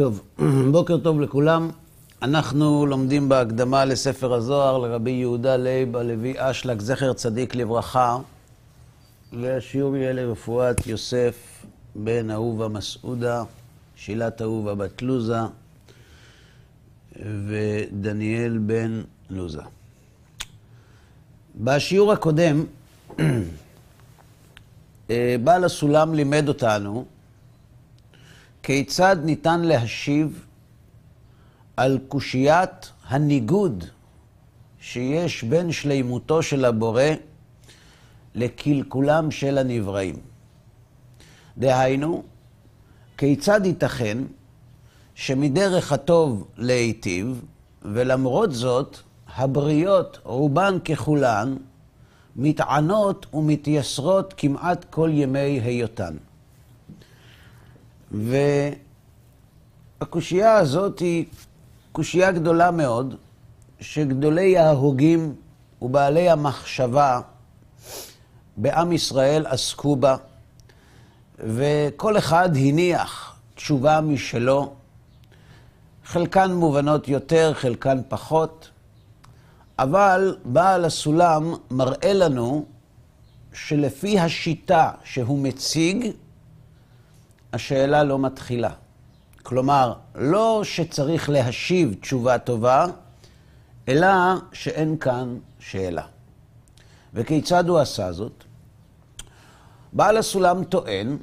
טוב, בוקר טוב לכולם. אנחנו לומדים בהקדמה לספר הזוהר לרבי יהודה לייב הלוי אשלג, זכר צדיק לברכה, והשיעור יהיה לרפואת יוסף בן אהובה מסעודה, שילת אהובה בת לוזה, ודניאל בן לוזה. בשיעור הקודם, בעל הסולם לימד אותנו כיצד ניתן להשיב על קושיית הניגוד שיש בין שלימותו של הבורא לקלקולם של הנבראים. דהיינו, כיצד ייתכן שמדרך הטוב להיטיב, ולמרות זאת, הבריות, רובן ככולן, מתענות ומתייסרות כמעט כל ימי היותן. והקושייה הזאת היא קושייה גדולה מאוד, שגדולי ההוגים ובעלי המחשבה בעם ישראל עסקו בה, וכל אחד הניח תשובה משלו, חלקן מובנות יותר, חלקן פחות, אבל בעל הסולם מראה לנו שלפי השיטה שהוא מציג, השאלה לא מתחילה. כלומר, לא שצריך להשיב תשובה טובה, אלא שאין כאן שאלה. וכיצד הוא עשה זאת? בעל הסולם טוען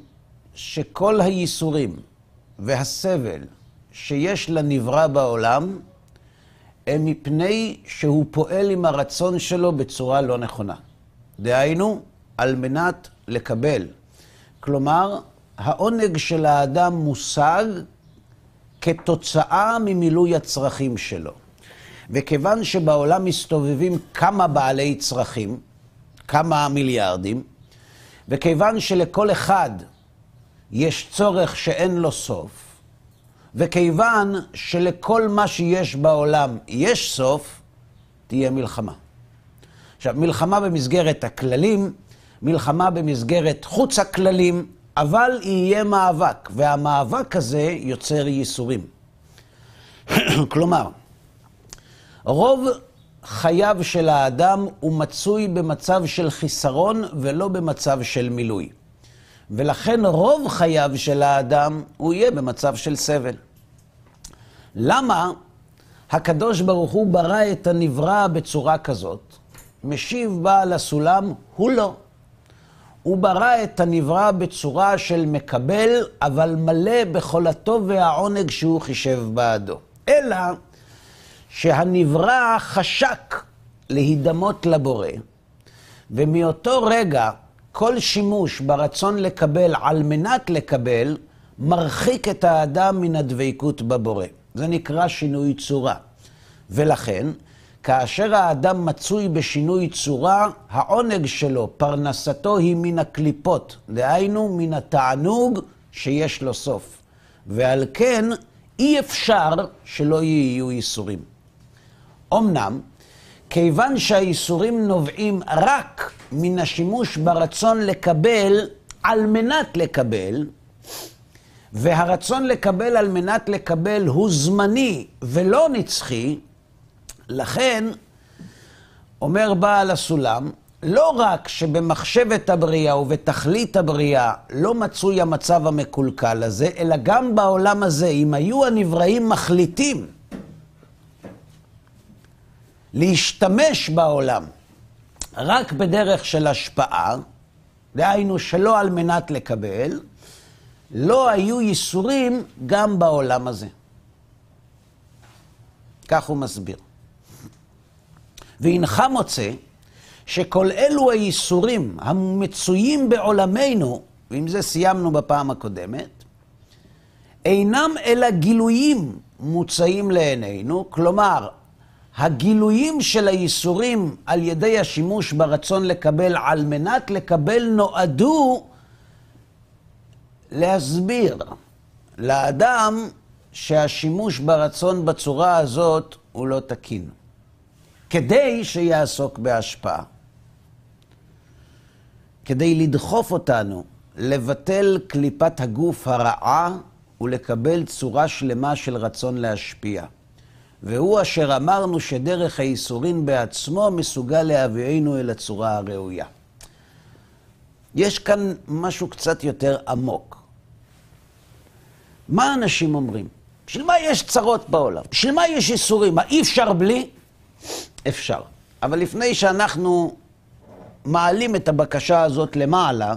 שכל הייסורים והסבל שיש לנברא בעולם, הם מפני שהוא פועל עם הרצון שלו בצורה לא נכונה. דהיינו, על מנת לקבל. כלומר, העונג של האדם מושג כתוצאה ממילוי הצרכים שלו. וכיוון שבעולם מסתובבים כמה בעלי צרכים, כמה מיליארדים, וכיוון שלכל אחד יש צורך שאין לו סוף, וכיוון שלכל מה שיש בעולם יש סוף, תהיה מלחמה. עכשיו, מלחמה במסגרת הכללים, מלחמה במסגרת חוץ הכללים, אבל יהיה מאבק, והמאבק הזה יוצר ייסורים. כלומר, רוב חייו של האדם הוא מצוי במצב של חיסרון ולא במצב של מילוי. ולכן רוב חייו של האדם הוא יהיה במצב של סבל. למה הקדוש ברוך הוא ברא את הנברא בצורה כזאת? משיב בעל הסולם, הוא לא. הוא ברא את הנברא בצורה של מקבל, אבל מלא בכל הטוב והעונג שהוא חישב בעדו. אלא שהנברא חשק להידמות לבורא, ומאותו רגע כל שימוש ברצון לקבל על מנת לקבל, מרחיק את האדם מן הדבקות בבורא. זה נקרא שינוי צורה. ולכן, כאשר האדם מצוי בשינוי צורה, העונג שלו, פרנסתו היא מן הקליפות, דהיינו מן התענוג שיש לו סוף. ועל כן אי אפשר שלא יהיו ייסורים. אמנם, כיוון שהייסורים נובעים רק מן השימוש ברצון לקבל על מנת לקבל, והרצון לקבל על מנת לקבל הוא זמני ולא נצחי, לכן, אומר בעל הסולם, לא רק שבמחשבת הבריאה ובתכלית הבריאה לא מצוי המצב המקולקל הזה, אלא גם בעולם הזה, אם היו הנבראים מחליטים להשתמש בעולם רק בדרך של השפעה, דהיינו שלא על מנת לקבל, לא היו ייסורים גם בעולם הזה. כך הוא מסביר. והנך מוצא שכל אלו הייסורים המצויים בעולמנו, ועם זה סיימנו בפעם הקודמת, אינם אלא גילויים מוצאים לעינינו, כלומר, הגילויים של הייסורים על ידי השימוש ברצון לקבל על מנת לקבל נועדו להסביר לאדם שהשימוש ברצון בצורה הזאת הוא לא תקין. כדי שיעסוק בהשפעה. כדי לדחוף אותנו לבטל קליפת הגוף הרעה ולקבל צורה שלמה של רצון להשפיע. והוא אשר אמרנו שדרך הייסורין בעצמו מסוגל להביאנו אל הצורה הראויה. יש כאן משהו קצת יותר עמוק. מה אנשים אומרים? בשביל מה יש צרות בעולם? בשביל מה יש ייסורים? מה, אי אפשר בלי? אפשר. אבל לפני שאנחנו מעלים את הבקשה הזאת למעלה,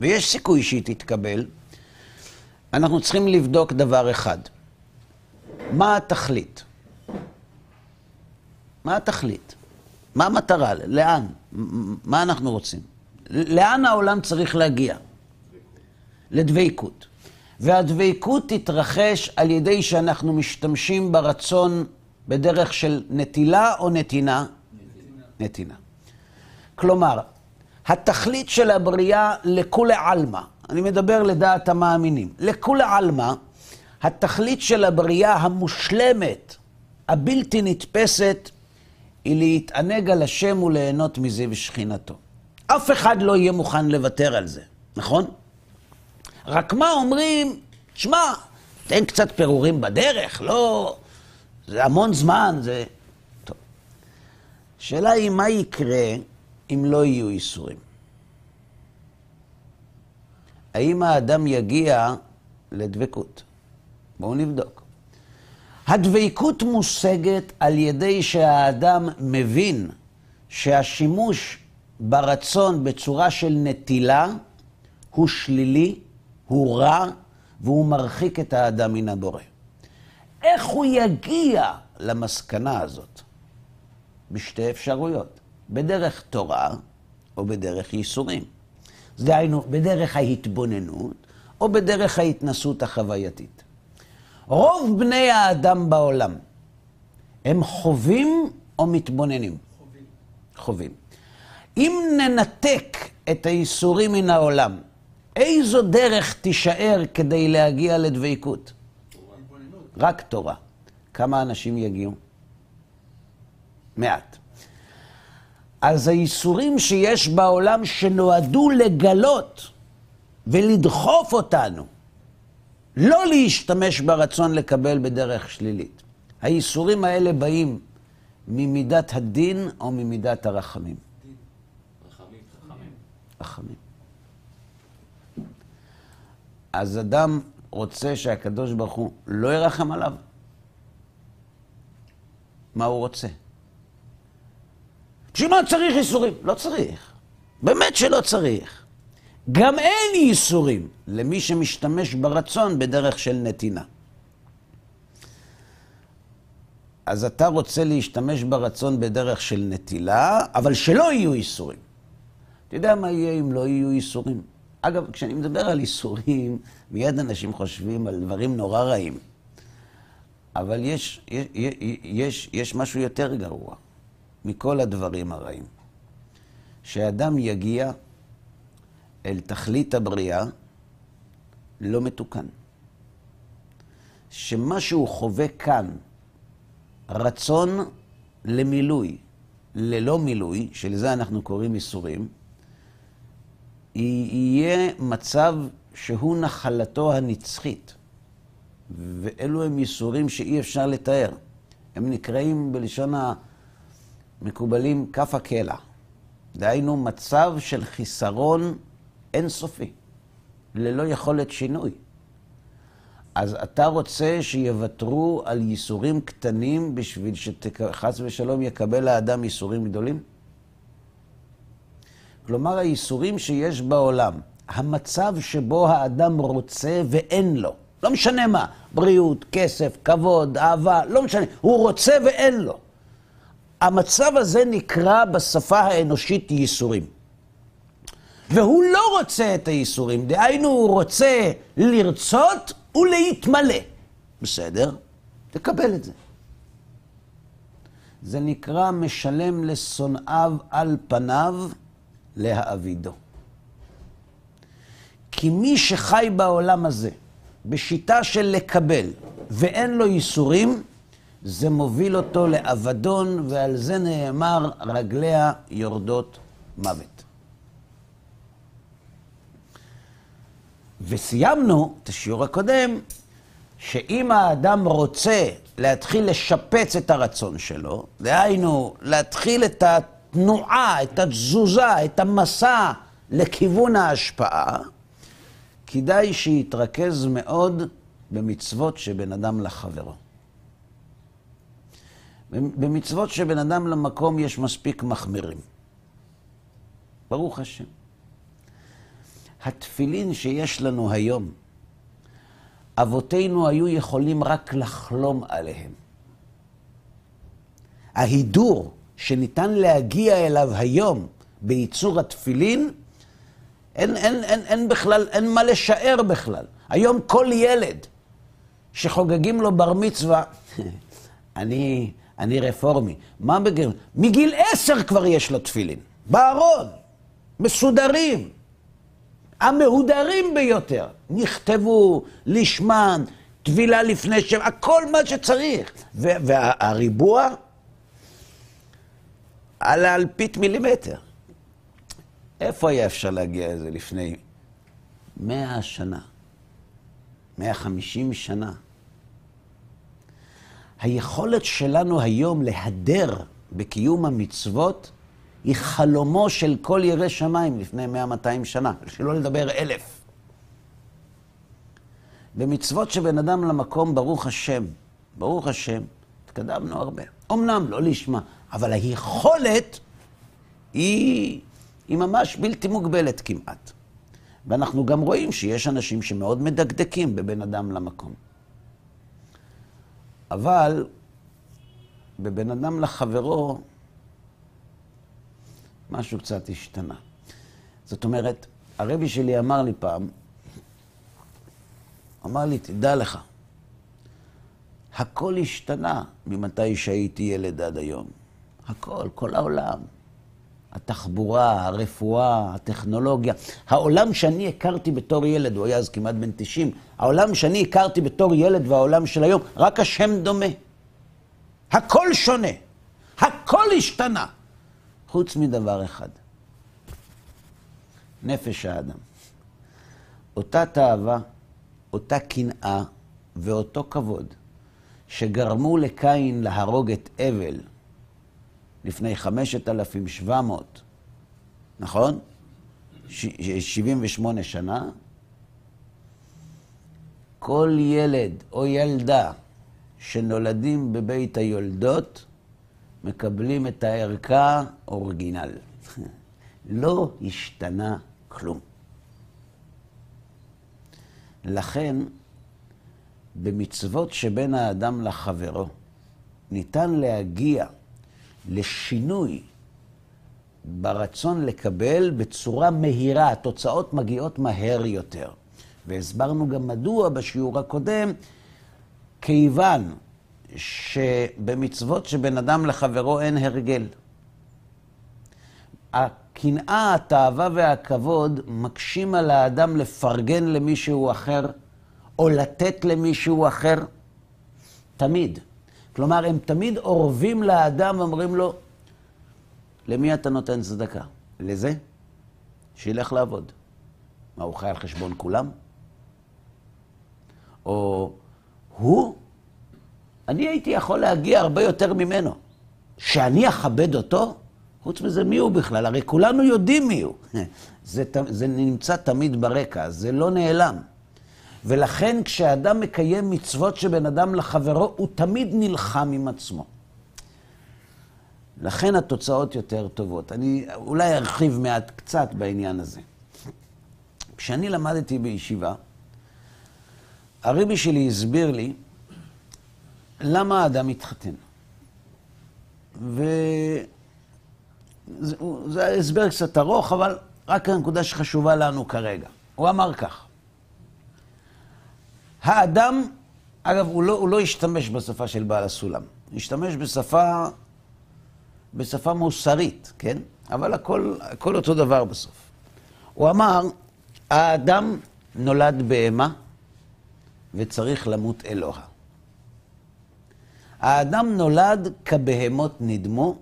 ויש סיכוי שהיא תתקבל, אנחנו צריכים לבדוק דבר אחד. מה התכלית? מה התכלית? מה המטרה? לאן? מה אנחנו רוצים? לאן העולם צריך להגיע? לדבקות. והדבקות תתרחש על ידי שאנחנו משתמשים ברצון בדרך של נטילה או נתינה? נתינה. נתינה. כלומר, התכלית של הבריאה לכולי עלמא, אני מדבר לדעת המאמינים, לכולי עלמא, התכלית של הבריאה המושלמת, הבלתי נתפסת, היא להתענג על השם וליהנות מזה ושכינתו. אף אחד לא יהיה מוכן לוותר על זה, נכון? רק מה אומרים, שמע, תן קצת פירורים בדרך, לא... זה המון זמן, זה... השאלה היא, מה יקרה אם לא יהיו איסורים? האם האדם יגיע לדבקות? בואו נבדוק. הדבקות מושגת על ידי שהאדם מבין שהשימוש ברצון בצורה של נטילה הוא שלילי, הוא רע, והוא מרחיק את האדם מן הבורא. איך הוא יגיע למסקנה הזאת? בשתי אפשרויות, בדרך תורה או בדרך ייסורים. דהיינו, בדרך ההתבוננות או בדרך ההתנסות החווייתית. רוב בני האדם בעולם, הם חווים או מתבוננים? חווים. חווים. אם ננתק את הייסורים מן העולם, איזו דרך תישאר כדי להגיע לדבקות? רק תורה. כמה אנשים יגיעו? מעט. אז הייסורים שיש בעולם שנועדו לגלות ולדחוף אותנו לא להשתמש ברצון לקבל בדרך שלילית. הייסורים האלה באים ממידת הדין או ממידת הרחמים? רחמים. רחמים. אז אדם רוצה שהקדוש ברוך הוא לא ירחם עליו? מה הוא רוצה? בשביל מה צריך ייסורים? לא צריך. באמת שלא צריך. גם אין ייסורים למי שמשתמש ברצון בדרך של נתינה. אז אתה רוצה להשתמש ברצון בדרך של נטילה, אבל שלא יהיו ייסורים. אתה יודע מה יהיה אם לא יהיו ייסורים? אגב, כשאני מדבר על ייסורים, מיד אנשים חושבים על דברים נורא רעים. אבל יש, יש, יש, יש משהו יותר גרוע מכל הדברים הרעים. שאדם יגיע אל תכלית הבריאה לא מתוקן. שמה שהוא חווה כאן, רצון למילוי, ללא מילוי, שלזה אנחנו קוראים ייסורים, יהיה מצב שהוא נחלתו הנצחית. ואלו הם ייסורים שאי אפשר לתאר. הם נקראים בלשון המקובלים כף הקלע. דהיינו מצב של חיסרון אינסופי, ללא יכולת שינוי. אז אתה רוצה שיוותרו על ייסורים קטנים בשביל שחס ושלום יקבל האדם ייסורים גדולים? כלומר, הייסורים שיש בעולם, המצב שבו האדם רוצה ואין לו, לא משנה מה, בריאות, כסף, כבוד, אהבה, לא משנה, הוא רוצה ואין לו. המצב הזה נקרא בשפה האנושית ייסורים. והוא לא רוצה את הייסורים, דהיינו הוא רוצה לרצות ולהתמלא. בסדר? תקבל את זה. זה נקרא משלם לשונאיו על פניו להעבידו. כי מי שחי בעולם הזה בשיטה של לקבל ואין לו ייסורים, זה מוביל אותו לאבדון, ועל זה נאמר רגליה יורדות מוות. וסיימנו את השיעור הקודם שאם האדם רוצה להתחיל לשפץ את הרצון שלו, דהיינו, להתחיל את התנועה, את התזוזה, את המסע לכיוון ההשפעה, כדאי שיתרכז מאוד במצוות שבין אדם לחברו. במצוות שבין אדם למקום יש מספיק מחמירים. ברוך השם. התפילין שיש לנו היום, אבותינו היו יכולים רק לחלום עליהם. ההידור שניתן להגיע אליו היום בייצור התפילין, אין, אין, אין, אין בכלל, אין מה לשער בכלל. היום כל ילד שחוגגים לו בר מצווה, אני, אני רפורמי, מה בגיל? מגיל עשר כבר יש לו תפילין, בארון, מסודרים. המהודרים ביותר. נכתבו לשמן, טבילה לפני שם, הכל מה שצריך. והריבוע על אלפית מילימטר. איפה היה אפשר להגיע לזה לפני מאה שנה? מאה חמישים שנה? היכולת שלנו היום להדר בקיום המצוות היא חלומו של כל ירא שמיים לפני 100-200 שנה, שלא לדבר אלף. במצוות שבין אדם למקום, ברוך השם, ברוך השם, התקדמנו הרבה. אמנם לא לשמה, אבל היכולת היא, היא ממש בלתי מוגבלת כמעט. ואנחנו גם רואים שיש אנשים שמאוד מדקדקים בבין אדם למקום. אבל בבין אדם לחברו, משהו קצת השתנה. זאת אומרת, הרבי שלי אמר לי פעם, אמר לי, תדע לך, הכל השתנה ממתי שהייתי ילד עד היום. הכל, כל העולם. התחבורה, הרפואה, הטכנולוגיה. העולם שאני הכרתי בתור ילד, הוא היה אז כמעט בן 90, העולם שאני הכרתי בתור ילד והעולם של היום, רק השם דומה. הכל שונה. הכל השתנה. חוץ מדבר אחד, נפש האדם. אותה תאווה, אותה קנאה ואותו כבוד שגרמו לקין להרוג את אבל לפני 5,700, נכון? 78 שנה, כל ילד או ילדה שנולדים בבית היולדות, מקבלים את הערכה אורגינל. לא השתנה כלום. לכן, במצוות שבין האדם לחברו, ניתן להגיע לשינוי ברצון לקבל בצורה מהירה. התוצאות מגיעות מהר יותר. והסברנו גם מדוע בשיעור הקודם, כיוון שבמצוות שבין אדם לחברו אין הרגל. הקנאה, התאווה והכבוד מקשים על האדם לפרגן למישהו אחר, או לתת למישהו אחר, תמיד. כלומר, הם תמיד אורבים לאדם ואומרים לו, למי אתה נותן צדקה? לזה? שילך לעבוד. מה, הוא חי על חשבון כולם? או הוא אני הייתי יכול להגיע הרבה יותר ממנו. שאני אכבד אותו? חוץ מזה, מי הוא בכלל? הרי כולנו יודעים מי הוא. זה, זה נמצא תמיד ברקע, זה לא נעלם. ולכן כשאדם מקיים מצוות שבין אדם לחברו, הוא תמיד נלחם עם עצמו. לכן התוצאות יותר טובות. אני אולי ארחיב מעט קצת בעניין הזה. כשאני למדתי בישיבה, הרבי שלי הסביר לי למה האדם מתחתן? וזה הסבר קצת ארוך, אבל רק הנקודה שחשובה לנו כרגע. הוא אמר כך, האדם, אגב, הוא לא, הוא לא השתמש בשפה של בעל הסולם, הוא השתמש בשפה, בשפה מוסרית, כן? אבל הכל, הכל אותו דבר בסוף. הוא אמר, האדם נולד בהמה ותריך למות אלוה. האדם נולד כבהמות נדמו,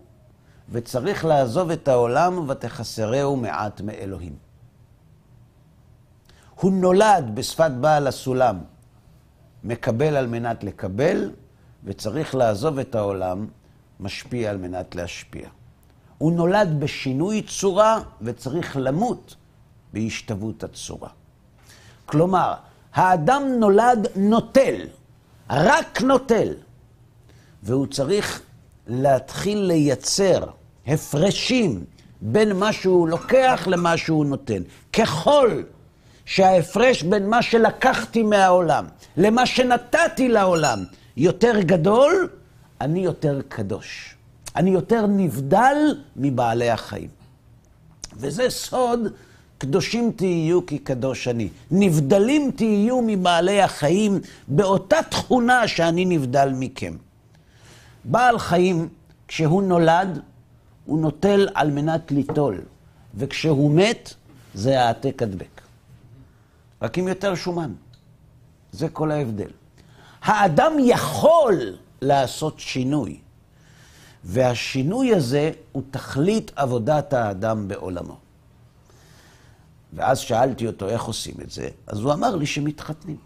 וצריך לעזוב את העולם ותחסרהו מעט מאלוהים. הוא נולד בשפת בעל הסולם מקבל על מנת לקבל, וצריך לעזוב את העולם, משפיע על מנת להשפיע. הוא נולד בשינוי צורה וצריך למות בהשתוות הצורה. כלומר, האדם נולד נוטל, רק נוטל, והוא צריך להתחיל לייצר הפרשים בין מה שהוא לוקח למה שהוא נותן. ככל שההפרש בין מה שלקחתי מהעולם למה שנתתי לעולם יותר גדול, אני יותר קדוש. אני יותר נבדל מבעלי החיים. וזה סוד קדושים תהיו כי קדוש אני. נבדלים תהיו מבעלי החיים באותה תכונה שאני נבדל מכם. בעל חיים, כשהוא נולד, הוא נוטל על מנת ליטול, וכשהוא מת, זה העתק הדבק. רק עם יותר שומן. זה כל ההבדל. האדם יכול לעשות שינוי, והשינוי הזה הוא תכלית עבודת האדם בעולמו. ואז שאלתי אותו איך עושים את זה, אז הוא אמר לי שמתחתנים.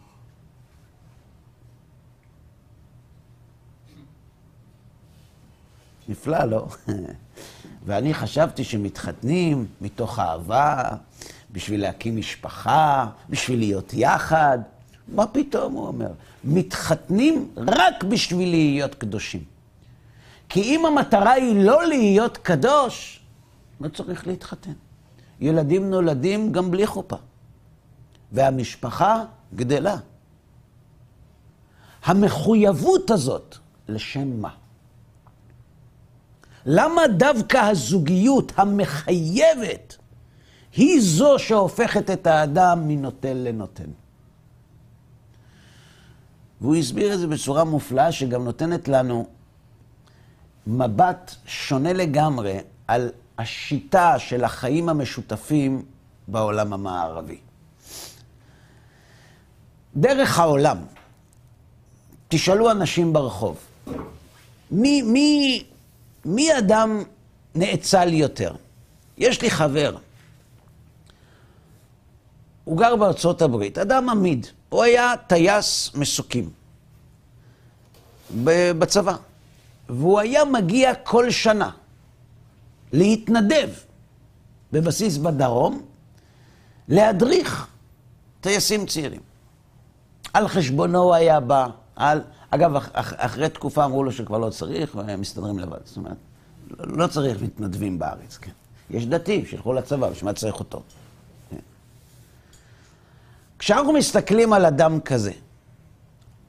נפלא, לא? ואני חשבתי שמתחתנים מתוך אהבה, בשביל להקים משפחה, בשביל להיות יחד. מה פתאום, הוא אומר? מתחתנים רק בשביל להיות קדושים. כי אם המטרה היא לא להיות קדוש, לא צריך להתחתן. ילדים נולדים גם בלי חופה, והמשפחה גדלה. המחויבות הזאת, לשם מה? למה דווקא הזוגיות המחייבת היא זו שהופכת את האדם מנוטל לנותן? והוא הסביר את זה בצורה מופלאה, שגם נותנת לנו מבט שונה לגמרי על השיטה של החיים המשותפים בעולם המערבי. דרך העולם, תשאלו אנשים ברחוב, מי, מי, מי אדם נאצל יותר? יש לי חבר, הוא גר בארצות הברית, אדם עמיד, הוא היה טייס מסוקים בצבא, והוא היה מגיע כל שנה להתנדב בבסיס בדרום, להדריך טייסים צעירים. על חשבונו הוא היה בא, על... אגב, אח, אחרי תקופה אמרו לו שכבר לא צריך, והם מסתדרים לבד. זאת אומרת, לא צריך מתנדבים בארץ, כן. יש דתיים שילכו לצבא, בשביל מה צריך אותו? כשאנחנו מסתכלים על אדם כזה,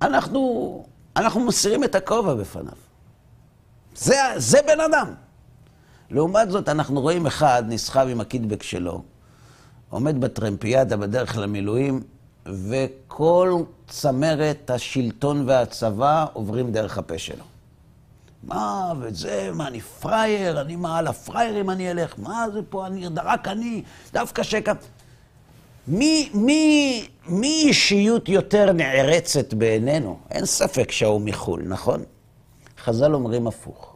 אנחנו, אנחנו מסירים את הכובע בפניו. זה, זה בן אדם. לעומת זאת, אנחנו רואים אחד נסחב עם הקידבק שלו, עומד בטרמפיאדה בדרך למילואים, וכל צמרת השלטון והצבא עוברים דרך הפה שלו. מה, וזה, מה, אני פראייר, אני מה, על הפראיירים אני אלך, מה זה פה, אני, רק אני, דווקא שקע... מי, מי, מי אישיות יותר נערצת בעינינו? אין ספק שההוא מחו"ל, נכון? חז"ל אומרים הפוך.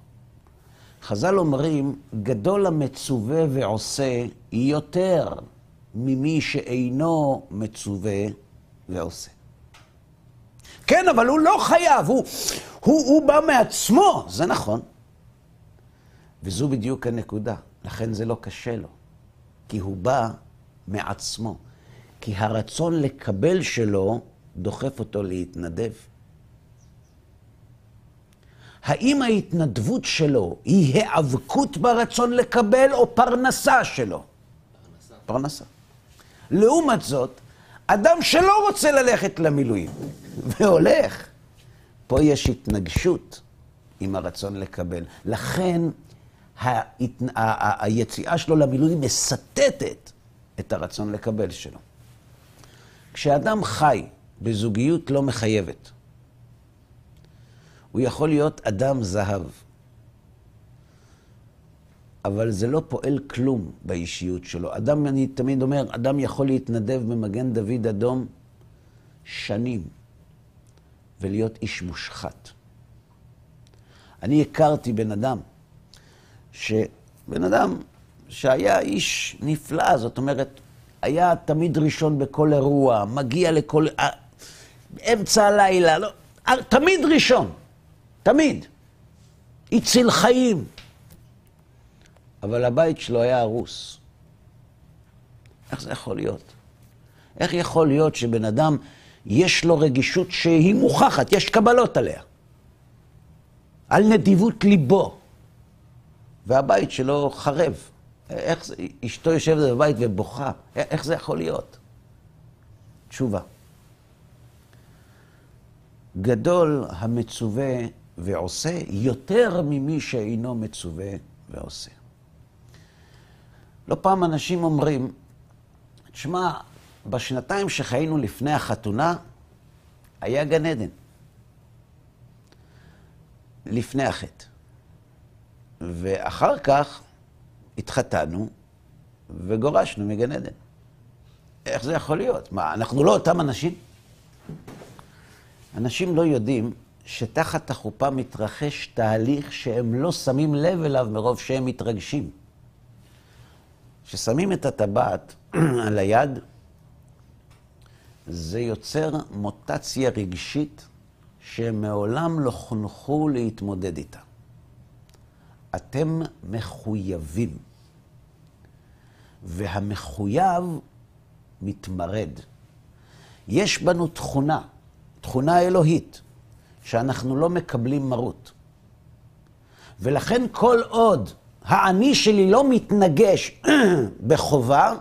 חז"ל אומרים, גדול המצווה ועושה יותר ממי שאינו מצווה ועושה. כן, אבל הוא לא חייב, הוא, הוא, הוא בא מעצמו, זה נכון. וזו בדיוק הנקודה, לכן זה לא קשה לו, כי הוא בא מעצמו. כי הרצון לקבל שלו דוחף אותו להתנדב. האם ההתנדבות שלו היא היאבקות ברצון לקבל או פרנסה שלו? פרנסה. פרנסה. לעומת זאת, אדם שלא רוצה ללכת למילואים והולך, פה יש התנגשות עם הרצון לקבל. לכן ההת... היציאה שלו למילואים מסטטת את הרצון לקבל שלו. כשאדם חי בזוגיות לא מחייבת, הוא יכול להיות אדם זהב. אבל זה לא פועל כלום באישיות שלו. אדם, אני תמיד אומר, אדם יכול להתנדב במגן דוד אדום שנים ולהיות איש מושחת. אני הכרתי בן אדם, ש... בן אדם שהיה איש נפלא, זאת אומרת, היה תמיד ראשון בכל אירוע, מגיע לכל... באמצע הלילה, לא, תמיד ראשון, תמיד. הציל חיים. אבל הבית שלו היה הרוס. איך זה יכול להיות? איך יכול להיות שבן אדם, יש לו רגישות שהיא מוכחת, יש קבלות עליה, על נדיבות ליבו, והבית שלו חרב. איך זה, אשתו יושבת בבית ובוכה, איך זה יכול להיות? תשובה. גדול המצווה ועושה יותר ממי שאינו מצווה ועושה. לא פעם אנשים אומרים, תשמע, בשנתיים שחיינו לפני החתונה, היה גן עדן. לפני החטא. ואחר כך התחתנו וגורשנו מגן עדן. איך זה יכול להיות? מה, אנחנו לא אותם אנשים? אנשים לא יודעים שתחת החופה מתרחש תהליך שהם לא שמים לב אליו מרוב שהם מתרגשים. כששמים את הטבעת על היד, זה יוצר מוטציה רגשית שהם מעולם לא חונכו להתמודד איתה. אתם מחויבים, והמחויב מתמרד. יש בנו תכונה, תכונה אלוהית, שאנחנו לא מקבלים מרות. ולכן כל עוד האני שלי לא מתנגש בחובה,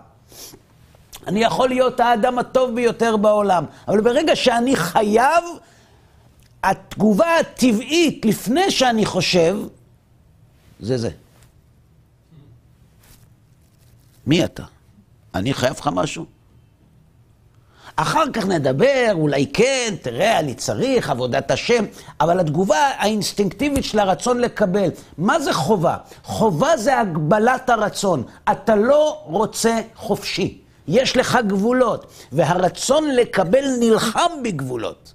אני יכול להיות האדם הטוב ביותר בעולם. אבל ברגע שאני חייב, התגובה הטבעית לפני שאני חושב, זה זה. מי אתה? אני חייב לך משהו? אחר כך נדבר, אולי כן, תראה, אני צריך, עבודת השם, אבל התגובה האינסטינקטיבית של הרצון לקבל, מה זה חובה? חובה זה הגבלת הרצון. אתה לא רוצה חופשי, יש לך גבולות, והרצון לקבל נלחם בגבולות.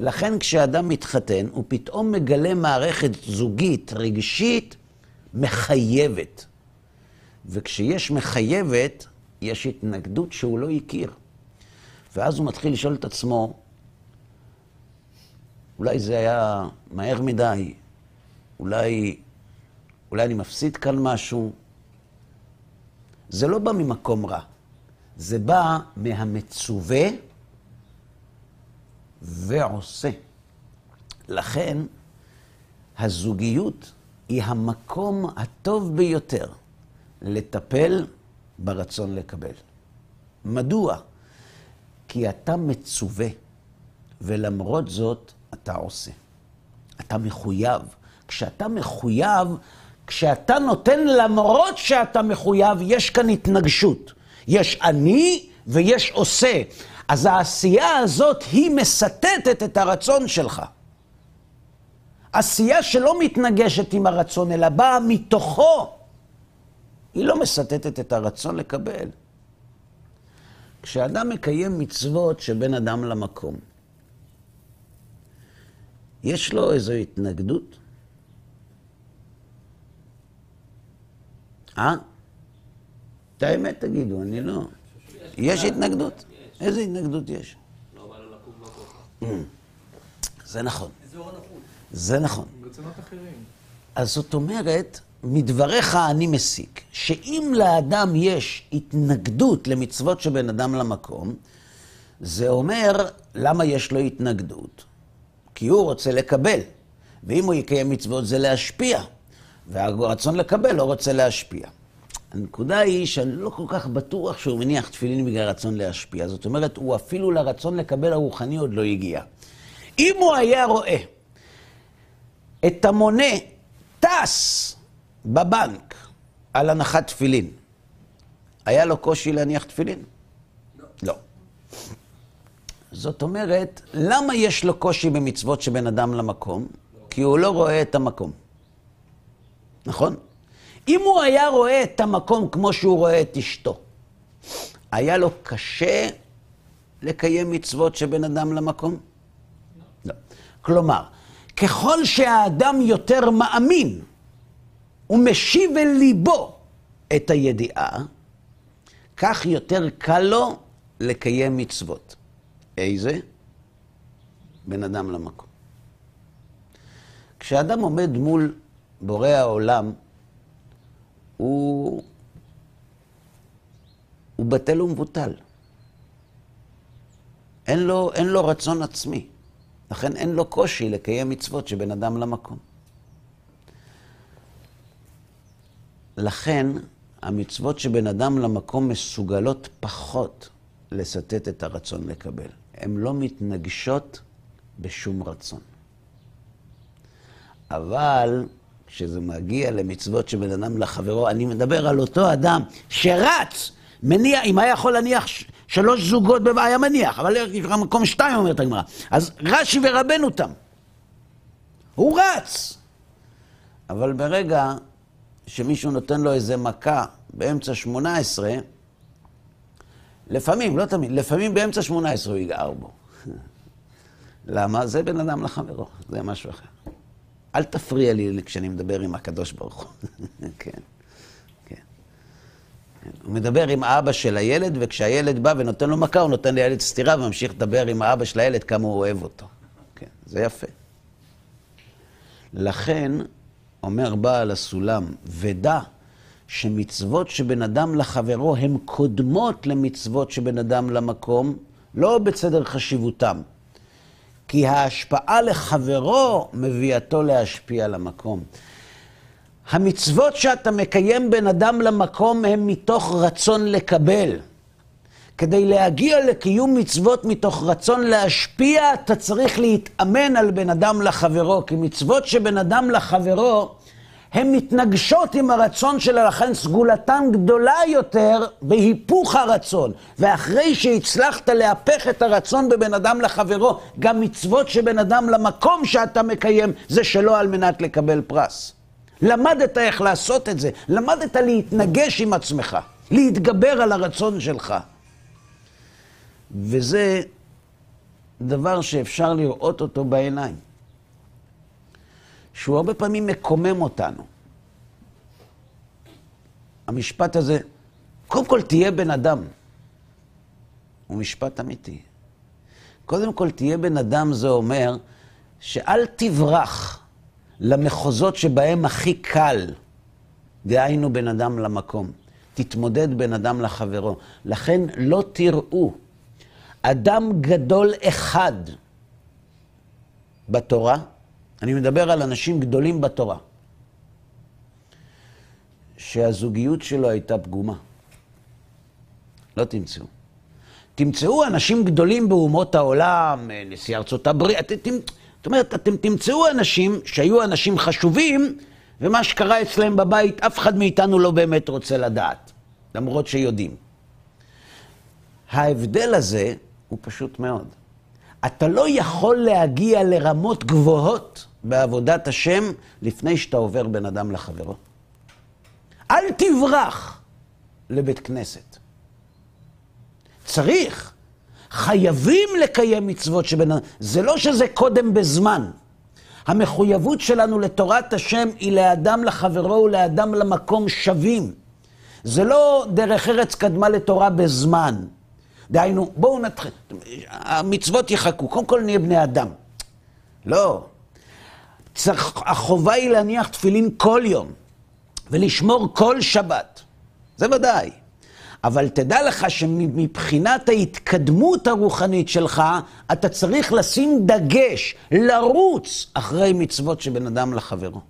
לכן כשאדם מתחתן, הוא פתאום מגלה מערכת זוגית, רגשית, מחייבת. וכשיש מחייבת, יש התנגדות שהוא לא הכיר. ואז הוא מתחיל לשאול את עצמו, אולי זה היה מהר מדי, אולי, אולי אני מפסיד כאן משהו. זה לא בא ממקום רע, זה בא מהמצווה ועושה. לכן, הזוגיות היא המקום הטוב ביותר לטפל ברצון לקבל. מדוע? כי אתה מצווה, ולמרות זאת אתה עושה. אתה מחויב. כשאתה מחויב, כשאתה נותן למרות שאתה מחויב, יש כאן התנגשות. יש אני ויש עושה. אז העשייה הזאת היא מסטטת את הרצון שלך. עשייה שלא מתנגשת עם הרצון, אלא באה מתוכו, היא לא מסטטת את הרצון לקבל. כשאדם מקיים מצוות שבין אדם למקום, יש לו איזו התנגדות? אה? את האמת תגידו, אני לא. יש התנגדות? איזה התנגדות יש? זה נכון. זה נכון. אז זאת אומרת, מדבריך אני מסיק, שאם לאדם יש התנגדות למצוות שבין אדם למקום, זה אומר, למה יש לו התנגדות? כי הוא רוצה לקבל, ואם הוא יקיים מצוות זה להשפיע, והרצון לקבל לא רוצה להשפיע. הנקודה היא שאני לא כל כך בטוח שהוא מניח תפילין בגלל רצון להשפיע. זאת אומרת, הוא אפילו לרצון לקבל הרוחני עוד לא הגיע. אם הוא היה רואה את המונה טס בבנק על הנחת תפילין, היה לו קושי להניח תפילין? לא. לא. זאת אומרת, למה יש לו קושי במצוות שבין אדם למקום? לא. כי הוא לא רואה את המקום. נכון? אם הוא היה רואה את המקום כמו שהוא רואה את אשתו, היה לו קשה לקיים מצוות שבין אדם למקום? לא. כלומר, ככל שהאדם יותר מאמין ומשיב אל ליבו את הידיעה, כך יותר קל לו לקיים מצוות. איזה? בין אדם למקום. כשאדם עומד מול בורא העולם, הוא, הוא בטל ומבוטל. אין לו, אין לו רצון עצמי. לכן אין לו קושי לקיים מצוות שבין אדם למקום. לכן המצוות שבין אדם למקום מסוגלות פחות לסטט את הרצון לקבל. הן לא מתנגשות בשום רצון. אבל כשזה מגיע למצוות שבין אדם לחברו, אני מדבר על אותו אדם שרץ, מניע, אם היה יכול להניח שלוש זוגות, היה מניח, אבל יש לך מקום שתיים, אומרת הגמרא. אז רש"י ורבנו תם. הוא רץ. אבל ברגע שמישהו נותן לו איזה מכה באמצע שמונה עשרה, לפעמים, לא תמיד, לפעמים באמצע שמונה עשרה הוא יגער בו. למה? זה בין אדם לחברו, זה משהו אחר. אל תפריע לי כשאני מדבר עם הקדוש ברוך הוא. כן, כן. הוא מדבר עם האבא של הילד, וכשהילד בא ונותן לו מכה, הוא נותן לילד סטירה וממשיך לדבר עם האבא של הילד כמה הוא אוהב אותו. כן, זה יפה. לכן, אומר בעל הסולם, ודע שמצוות שבין אדם לחברו הן קודמות למצוות שבין אדם למקום, לא בסדר חשיבותם. כי ההשפעה לחברו מביאתו להשפיע למקום. המצוות שאתה מקיים בין אדם למקום הן מתוך רצון לקבל. כדי להגיע לקיום מצוות מתוך רצון להשפיע, אתה צריך להתאמן על בין אדם לחברו, כי מצוות שבין אדם לחברו הן מתנגשות עם הרצון שלה, לכן סגולתן גדולה יותר בהיפוך הרצון. ואחרי שהצלחת להפך את הרצון בבין אדם לחברו, גם מצוות שבין אדם למקום שאתה מקיים, זה שלא על מנת לקבל פרס. למדת איך לעשות את זה, למדת להתנגש עם עצמך, להתגבר על הרצון שלך. וזה דבר שאפשר לראות אותו בעיניים. שהוא הרבה פעמים מקומם אותנו. המשפט הזה, קודם כל תהיה בן אדם. הוא משפט אמיתי. קודם כל תהיה בן אדם זה אומר שאל תברח למחוזות שבהם הכי קל, דהיינו בן אדם למקום. תתמודד בן אדם לחברו. לכן לא תראו אדם גדול אחד בתורה, אני מדבר על אנשים גדולים בתורה, שהזוגיות שלו הייתה פגומה. לא תמצאו. תמצאו אנשים גדולים באומות העולם, נשיא ארצות הברית, זאת אומרת, אתם תמצאו אנשים שהיו אנשים חשובים, ומה שקרה אצלם בבית, אף אחד מאיתנו לא באמת רוצה לדעת, למרות שיודעים. ההבדל הזה הוא פשוט מאוד. אתה לא יכול להגיע לרמות גבוהות בעבודת השם לפני שאתה עובר בין אדם לחברו. אל תברח לבית כנסת. צריך, חייבים לקיים מצוות שבין... זה לא שזה קודם בזמן. המחויבות שלנו לתורת השם היא לאדם לחברו ולאדם למקום שווים. זה לא דרך ארץ קדמה לתורה בזמן. דהיינו, בואו נתחיל, המצוות יחכו, קודם כל נהיה בני אדם. לא. צריך, החובה היא להניח תפילין כל יום, ולשמור כל שבת. זה ודאי. אבל תדע לך שמבחינת ההתקדמות הרוחנית שלך, אתה צריך לשים דגש, לרוץ אחרי מצוות שבין אדם לחברו.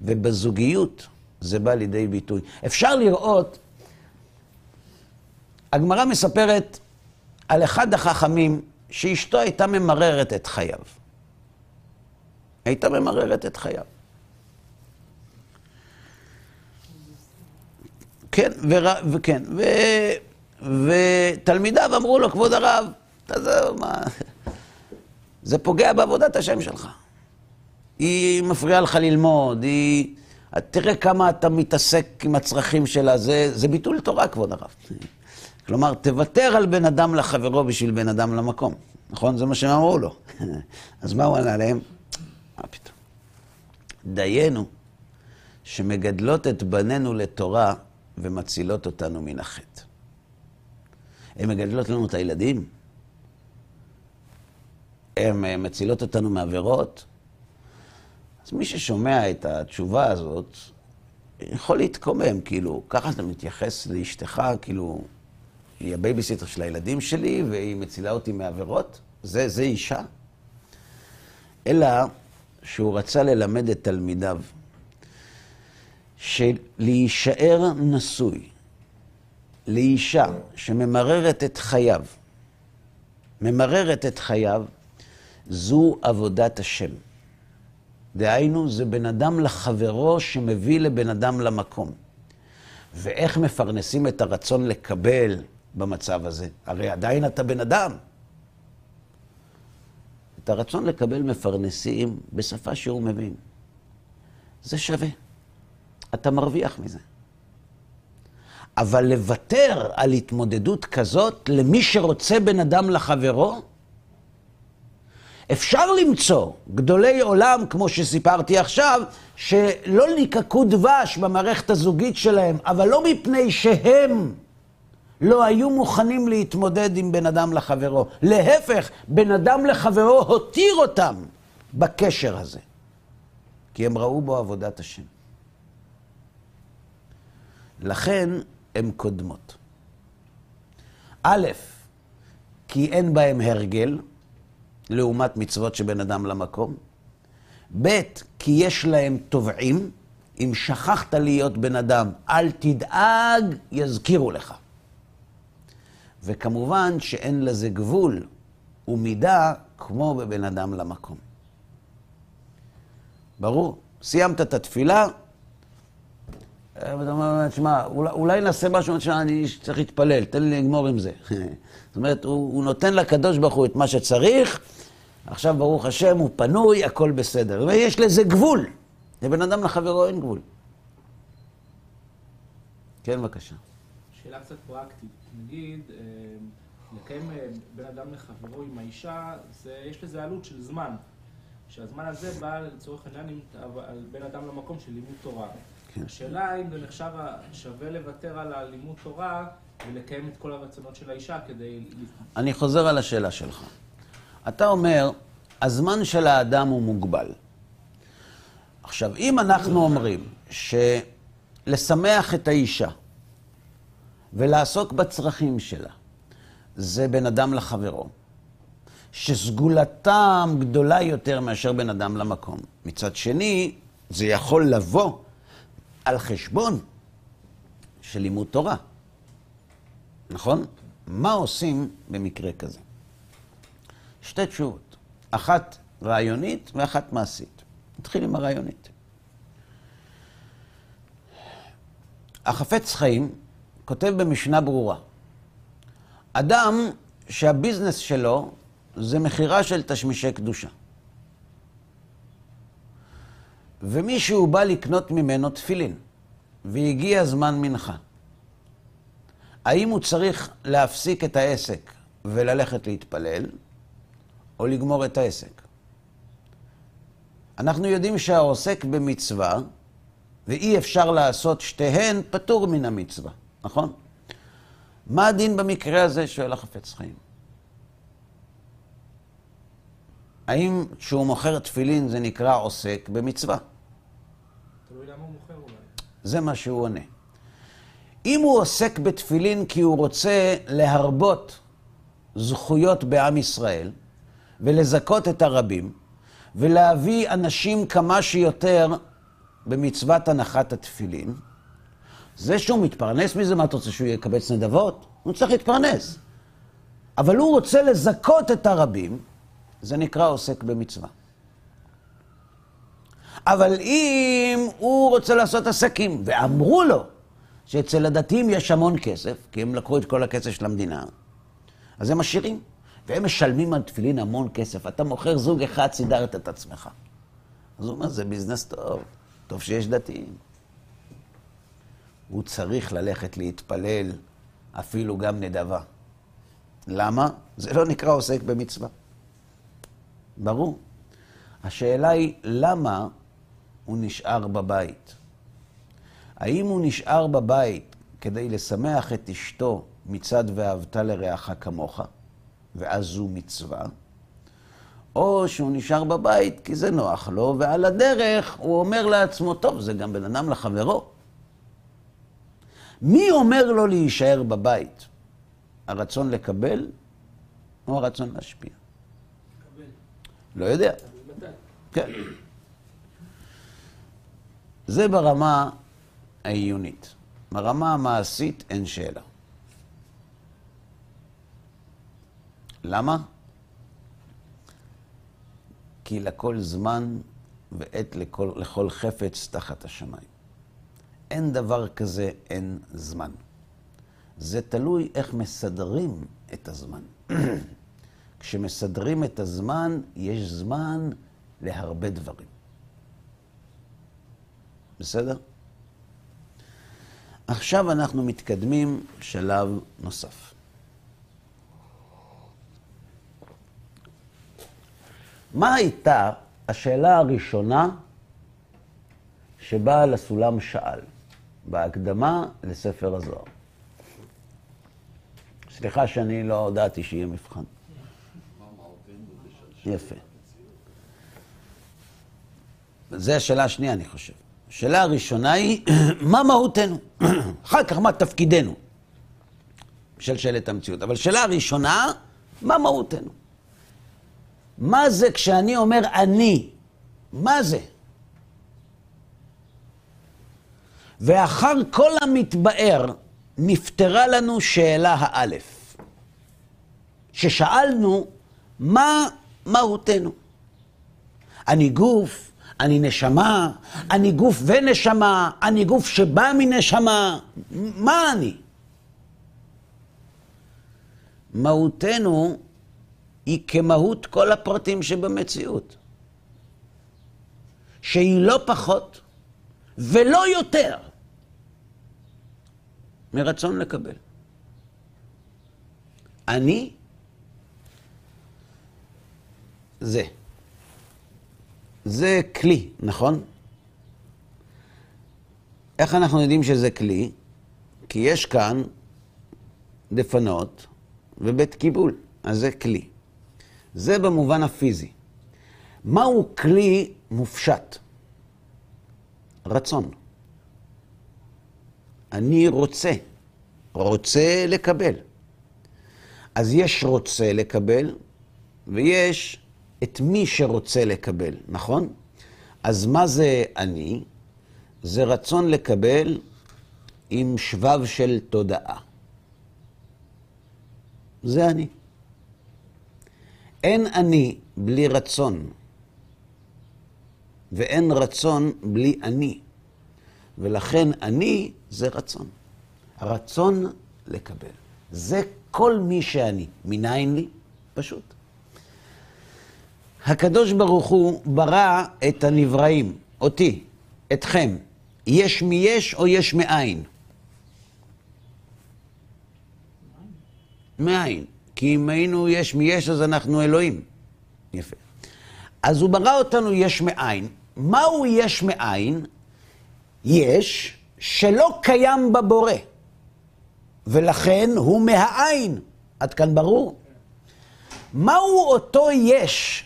ובזוגיות זה בא לידי ביטוי. אפשר לראות הגמרא מספרת על אחד החכמים שאשתו הייתה ממררת את חייו. הייתה ממררת את חייו. כן, ור... וכן, ו... ותלמידיו אמרו לו, כבוד הרב, תעזוב, מה... זה פוגע בעבודת השם שלך. היא מפריעה לך ללמוד, היא... תראה כמה אתה מתעסק עם הצרכים שלה, זה, זה ביטול תורה, כבוד הרב. כלומר, תוותר על בן אדם לחברו בשביל בן אדם למקום. נכון? זה מה שהם אמרו לו. אז מה הוא ענה להם? מה פתאום? דיינו שמגדלות את בנינו לתורה ומצילות אותנו מן החטא. הן מגדלות לנו את הילדים. הן אה, מצילות אותנו מעבירות. אז מי ששומע את התשובה הזאת, יכול להתקומם, כאילו, ככה אתה מתייחס לאשתך, כאילו, היא הבייביסיטר של הילדים שלי והיא מצילה אותי מעבירות? זה, זה אישה? אלא שהוא רצה ללמד את תלמידיו שלהישאר נשוי לאישה שממררת את חייו, ממררת את חייו, זו עבודת השם. דהיינו, זה בן אדם לחברו שמביא לבן אדם למקום. ואיך מפרנסים את הרצון לקבל במצב הזה? הרי עדיין אתה בן אדם. הרצון לקבל מפרנסים בשפה שהוא מבין. זה שווה. אתה מרוויח מזה. אבל לוותר על התמודדות כזאת למי שרוצה בן אדם לחברו, אפשר למצוא גדולי עולם, כמו שסיפרתי עכשיו, שלא ליקקו דבש במערכת הזוגית שלהם, אבל לא מפני שהם לא היו מוכנים להתמודד עם בן אדם לחברו. להפך, בן אדם לחברו הותיר אותם בקשר הזה, כי הם ראו בו עבודת השם. לכן הן קודמות. א', כי אין בהם הרגל, לעומת מצוות שבין אדם למקום. ב', כי יש להם תובעים. אם שכחת להיות בן אדם, אל תדאג, יזכירו לך. וכמובן שאין לזה גבול ומידה כמו בבן אדם למקום. ברור. סיימת את התפילה, ואתה אומר, תשמע, אולי, נעשה משהו, אני צריך להתפלל, תן לי לגמור עם זה. זאת אומרת, הוא, הוא נותן לקדוש ברוך הוא את מה שצריך, עכשיו ברוך השם, הוא פנוי, הכל בסדר. ויש לזה גבול. לבן אדם לחברו אין גבול. כן, בבקשה. שאלה קצת פרקטית. נגיד, אה, לקיים אה, בין אדם לחברו עם האישה, זה, יש לזה עלות של זמן. שהזמן הזה בא לצורך העניין על בין אדם למקום של לימוד תורה. כן. השאלה אם זה נחשב שווה לוותר על הלימוד תורה ולקיים את כל הרצונות של האישה כדי... אני חוזר על השאלה שלך. אתה אומר, הזמן של האדם הוא מוגבל. עכשיו, אם אנחנו אומרים שלשמח את האישה ולעסוק בצרכים שלה, זה בין אדם לחברו, שסגולתם גדולה יותר מאשר בין אדם למקום. מצד שני, זה יכול לבוא על חשבון של לימוד תורה. נכון? מה עושים במקרה כזה? שתי תשובות, אחת רעיונית ואחת מעשית. נתחיל עם הרעיונית. החפץ חיים כותב במשנה ברורה, אדם שהביזנס שלו זה מכירה של תשמישי קדושה. ומישהו בא לקנות ממנו תפילין, והגיע זמן מנחה. האם הוא צריך להפסיק את העסק וללכת להתפלל, או לגמור את העסק? אנחנו יודעים שהעוסק במצווה, ואי אפשר לעשות שתיהן, פטור מן המצווה, נכון? מה הדין במקרה הזה, שואל החפץ חיים? האם כשהוא מוכר תפילין זה נקרא עוסק במצווה? תלוי למה הוא מוכר אולי. זה מה שהוא עונה. אם הוא עוסק בתפילין כי הוא רוצה להרבות זכויות בעם ישראל ולזכות את הרבים ולהביא אנשים כמה שיותר במצוות הנחת התפילין, זה שהוא מתפרנס מזה, מה אתה רוצה, שהוא יקבץ נדבות? הוא צריך להתפרנס. אבל הוא רוצה לזכות את הרבים, זה נקרא עוסק במצווה. אבל אם הוא רוצה לעשות עסקים, ואמרו לו שאצל הדתיים יש המון כסף, כי הם לקחו את כל הכסף של המדינה, אז הם עשירים, והם משלמים על תפילין המון כסף. אתה מוכר זוג אחד, סידרת את עצמך. אז הוא אומר, זה ביזנס טוב, טוב שיש דתיים. הוא צריך ללכת להתפלל, אפילו גם נדבה. למה? זה לא נקרא עוסק במצווה. ברור. השאלה היא, למה הוא נשאר בבית? האם הוא נשאר בבית כדי לשמח את אשתו מצד ואהבת לרעך כמוך, ואז זו מצווה? או שהוא נשאר בבית כי זה נוח לו, ועל הדרך הוא אומר לעצמו, טוב, זה גם בן אדם לחברו. מי אומר לו להישאר בבית? הרצון לקבל או הרצון להשפיע? לקבל. לא יודע. כן. זה ברמה העיונית. ברמה המעשית אין שאלה. למה? כי לכל זמן ועת לכל, לכל חפץ תחת השמיים. אין דבר כזה אין זמן. זה תלוי איך מסדרים את הזמן. כשמסדרים את הזמן, יש זמן להרבה דברים. בסדר? עכשיו אנחנו מתקדמים שלב נוסף. מה הייתה השאלה הראשונה שבעל הסולם שאל בהקדמה לספר הזוהר? סליחה שאני לא הודעתי שיהיה מבחן. יפה. זו השאלה השנייה, אני חושב. השאלה הראשונה היא, מה מהותנו? אחר כך, מה תפקידנו? של שאלת המציאות. אבל שאלה הראשונה, מה מהותנו? מה זה כשאני אומר אני? מה זה? ואחר כל המתבאר, נפתרה לנו שאלה האלף. ששאלנו, מה מהותנו? אני גוף, אני נשמה, אני גוף ונשמה, אני גוף שבא מנשמה, מה אני? מהותנו היא כמהות כל הפרטים שבמציאות, שהיא לא פחות ולא יותר מרצון לקבל. אני זה. זה כלי, נכון? איך אנחנו יודעים שזה כלי? כי יש כאן דפנות ובית קיבול, אז זה כלי. זה במובן הפיזי. מהו כלי מופשט? רצון. אני רוצה, רוצה לקבל. אז יש רוצה לקבל, ויש את מי שרוצה לקבל, נכון? אז מה זה אני? זה רצון לקבל עם שבב של תודעה. זה אני. אין אני בלי רצון, ואין רצון בלי אני. ולכן אני זה רצון. הרצון לקבל. זה כל מי שאני. מניין לי? פשוט. הקדוש ברוך הוא ברא את הנבראים, אותי, אתכם. יש מי יש או יש מאין? מאין. כי אם היינו יש מי יש, אז אנחנו אלוהים. יפה. אז הוא ברא אותנו יש מאין. מהו יש מאין? יש שלא קיים בבורא, ולכן הוא מהעין. עד כאן ברור? מהו אותו יש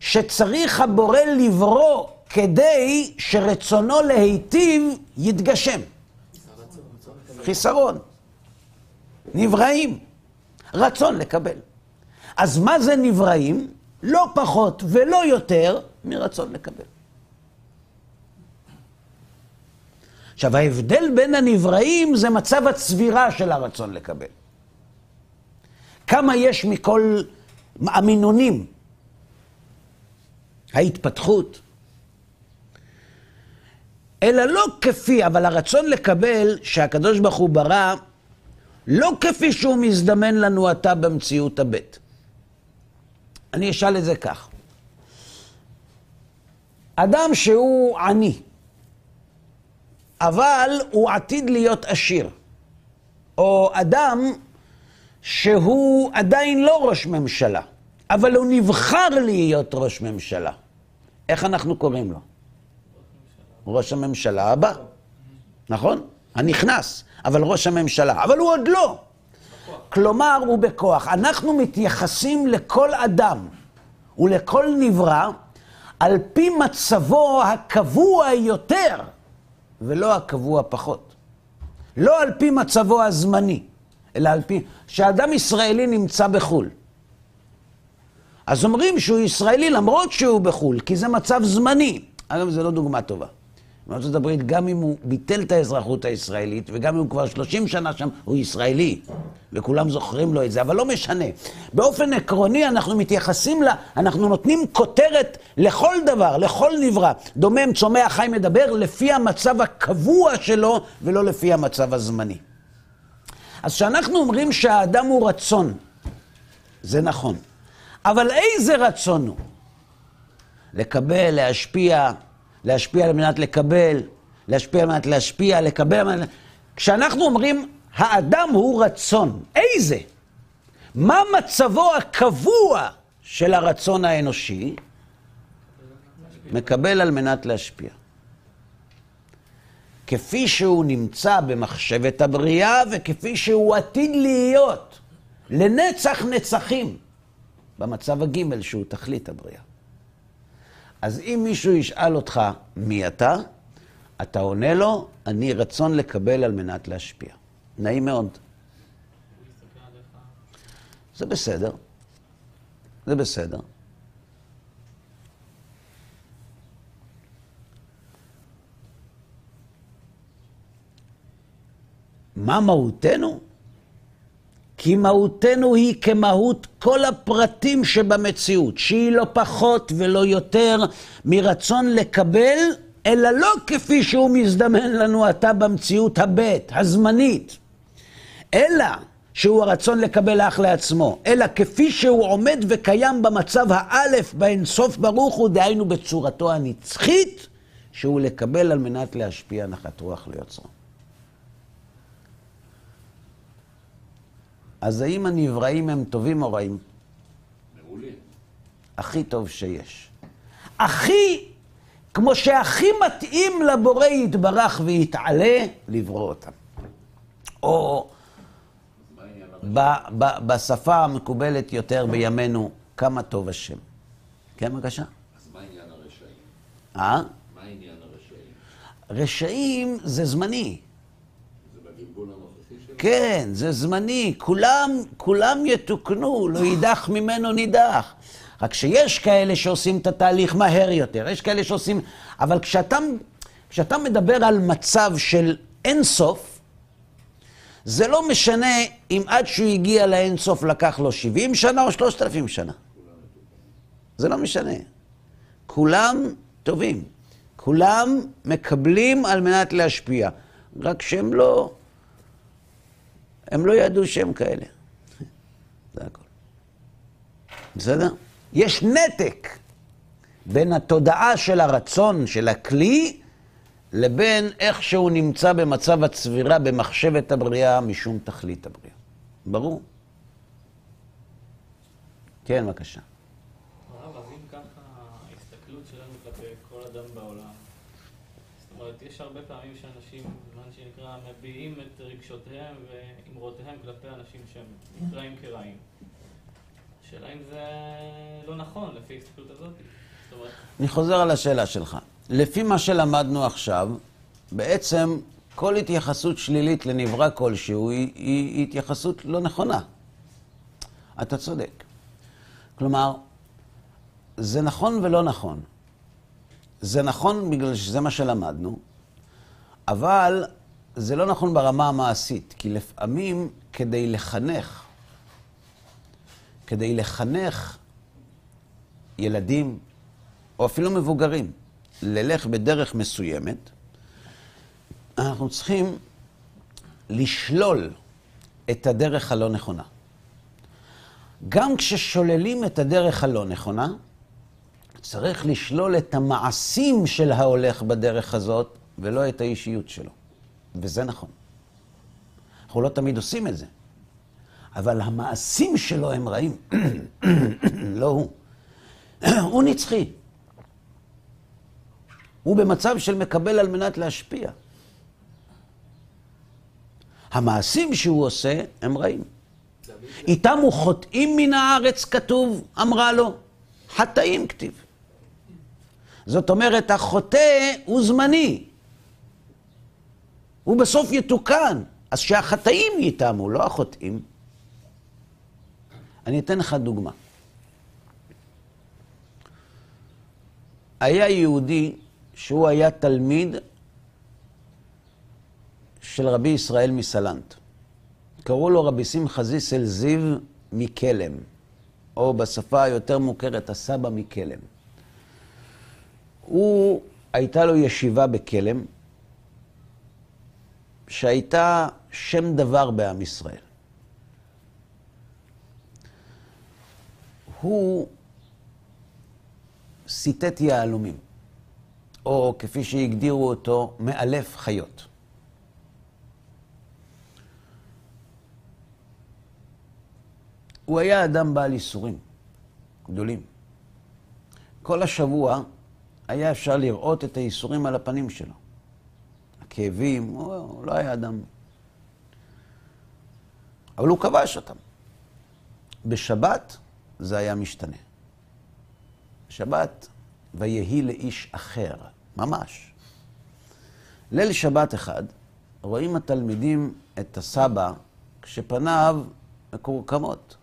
שצריך הבורא לברוא כדי שרצונו להיטיב יתגשם? חיסרון. נבראים. רצון לקבל. אז מה זה נבראים? לא פחות ולא יותר מרצון לקבל. עכשיו, ההבדל בין הנבראים זה מצב הצבירה של הרצון לקבל. כמה יש מכל המינונים? ההתפתחות. אלא לא כפי, אבל הרצון לקבל שהקדוש ברוך הוא ברא, לא כפי שהוא מזדמן לנו עתה במציאות הבט. אני אשאל את זה כך. אדם שהוא עני, אבל הוא עתיד להיות עשיר, או אדם שהוא עדיין לא ראש ממשלה, אבל הוא נבחר להיות ראש ממשלה. איך אנחנו קוראים לו? ראש הממשלה הבא, נכון? הנכנס, אבל ראש הממשלה, אבל הוא עוד לא. כלומר, הוא בכוח. אנחנו מתייחסים לכל אדם ולכל נברא על פי מצבו הקבוע יותר, ולא הקבוע פחות. לא על פי מצבו הזמני, אלא על פי... שאדם ישראלי נמצא בחו"ל. אז אומרים שהוא ישראלי למרות שהוא בחו"ל, כי זה מצב זמני. אגב, זו לא דוגמה טובה. בארצות הברית, גם אם הוא ביטל את האזרחות הישראלית, וגם אם הוא כבר 30 שנה שם, הוא ישראלי. וכולם זוכרים לו את זה, אבל לא משנה. באופן עקרוני אנחנו מתייחסים לה, אנחנו נותנים כותרת לכל דבר, לכל נברא. דומם, צומח, חי, מדבר, לפי המצב הקבוע שלו, ולא לפי המצב הזמני. אז כשאנחנו אומרים שהאדם הוא רצון, זה נכון. אבל איזה רצון הוא? לקבל, להשפיע, להשפיע על מנת לקבל, להשפיע על מנת להשפיע, לקבל על מנת... כשאנחנו אומרים, האדם הוא רצון, איזה? מה מצבו הקבוע של הרצון האנושי? מקבל על מנת להשפיע. כפי שהוא נמצא במחשבת הבריאה וכפי שהוא עתיד להיות לנצח נצחים במצב הגימל שהוא תכלית הבריאה. אז אם מישהו ישאל אותך מי אתה, אתה עונה לו, אני רצון לקבל על מנת להשפיע. נעים מאוד. זה בסדר. זה בסדר. מה מהותנו? כי מהותנו היא כמהות כל הפרטים שבמציאות, שהיא לא פחות ולא יותר מרצון לקבל, אלא לא כפי שהוא מזדמן לנו עתה במציאות הבית, הזמנית, אלא שהוא הרצון לקבל אך לעצמו, אלא כפי שהוא עומד וקיים במצב האלף באינסוף ברוך הוא, דהיינו בצורתו הנצחית, שהוא לקבל על מנת להשפיע נחת רוח ליוצרו. אז האם הנבראים הם טובים או רעים? מעולים. הכי טוב שיש. הכי, כמו שהכי מתאים לבורא יתברך ויתעלה, לברוא אותם. או? ב, ב, בשפה המקובלת יותר בימינו, כמה טוב השם. כן, בבקשה? אז מה עניין הרשעים? אה? מה עניין הרשעים? רשעים זה זמני. זה בגלגול הנוכחי שלנו? כן, זה זמני. כולם, כולם יתוקנו, לא יידח ממנו נידח. רק שיש כאלה שעושים את התהליך מהר יותר, יש כאלה שעושים... אבל כשאתה, כשאתה מדבר על מצב של אין סוף, זה לא משנה אם עד שהוא הגיע לאין סוף לקח לו 70 שנה או 3,000 שנה. זה לא משנה. כולם טובים. כולם מקבלים על מנת להשפיע. רק שהם לא... הם לא ידעו שהם כאלה. זה הכל. בסדר? יש נתק בין התודעה של הרצון, של הכלי, לבין איך שהוא נמצא במצב הצבירה במחשבת הבריאה משום תכלית הבריאה. ברור? כן, בבקשה. הרב, אז אם ככה ההסתכלות שלנו כלפי כל אדם בעולם, זאת אומרת, יש הרבה פעמים שאנשים, מה שנקרא, מביעים את רגשותיהם ואמרותיהם כלפי אנשים שהם נקראים כרעים. השאלה אם זה לא נכון לפי ההסתכלות הזאת. אני חוזר על השאלה שלך. לפי מה שלמדנו עכשיו, בעצם כל התייחסות שלילית לנברא כלשהו היא, היא, היא התייחסות לא נכונה. אתה צודק. כלומר, זה נכון ולא נכון. זה נכון בגלל שזה מה שלמדנו, אבל זה לא נכון ברמה המעשית, כי לפעמים כדי לחנך, כדי לחנך ילדים, או אפילו מבוגרים, ללך בדרך מסוימת, אנחנו צריכים לשלול את הדרך הלא נכונה. גם כששוללים את הדרך הלא נכונה, צריך לשלול את המעשים של ההולך בדרך הזאת, ולא את האישיות שלו. וזה נכון. אנחנו לא תמיד עושים את זה, אבל המעשים שלו הם רעים, לא הוא. הוא נצחי. הוא במצב של מקבל על מנת להשפיע. המעשים שהוא עושה הם רעים. איתם הוא חוטאים מן הארץ, כתוב, אמרה לו. חטאים כתיב. זאת אומרת, החוטא הוא זמני. הוא בסוף יתוקן. אז שהחטאים יטעמו, לא החוטאים. אני אתן לך דוגמה. היה יהודי שהוא היה תלמיד של רבי ישראל מסלנט. קראו לו רבי שמחה זיסל זיו מקלם, או בשפה היותר מוכרת, הסבא מקלם. הוא, הייתה לו ישיבה בכלם, שהייתה שם דבר בעם ישראל. הוא סיטט יהלומים, או כפי שהגדירו אותו, מאלף חיות. הוא היה אדם בעל ייסורים גדולים. כל השבוע היה אפשר לראות את הייסורים על הפנים שלו. הכאבים, הוא, הוא לא היה אדם. אבל הוא כבש אותם. בשבת זה היה משתנה. בשבת, ויהי לאיש אחר, ממש. ליל שבת אחד, רואים התלמידים את הסבא כשפניו מקורקמות,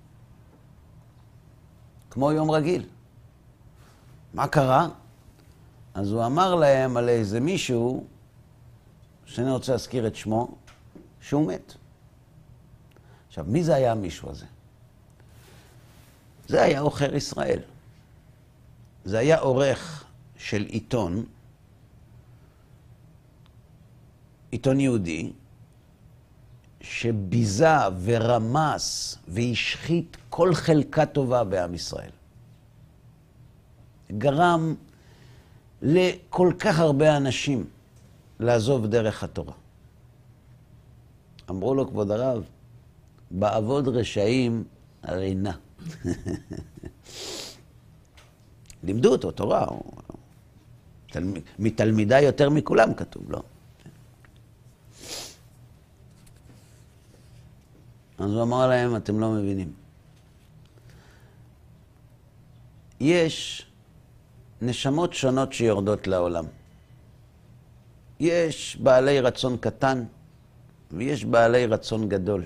כמו יום רגיל. מה קרה? אז הוא אמר להם על איזה מישהו, שאני רוצה להזכיר את שמו, שהוא מת. עכשיו, מי זה היה המישהו הזה? זה היה עוכר ישראל. זה היה עורך של עיתון, עיתון יהודי, שביזה ורמס והשחית כל חלקה טובה בעם ישראל. גרם לכל כך הרבה אנשים לעזוב דרך התורה. אמרו לו, כבוד הרב, בעבוד רשעים רינה. לימדו אותו תורה, הוא... תלמ... מתלמידה יותר מכולם כתוב, לא? אז הוא אמר להם, אתם לא מבינים. יש נשמות שונות שיורדות לעולם. יש בעלי רצון קטן ויש בעלי רצון גדול.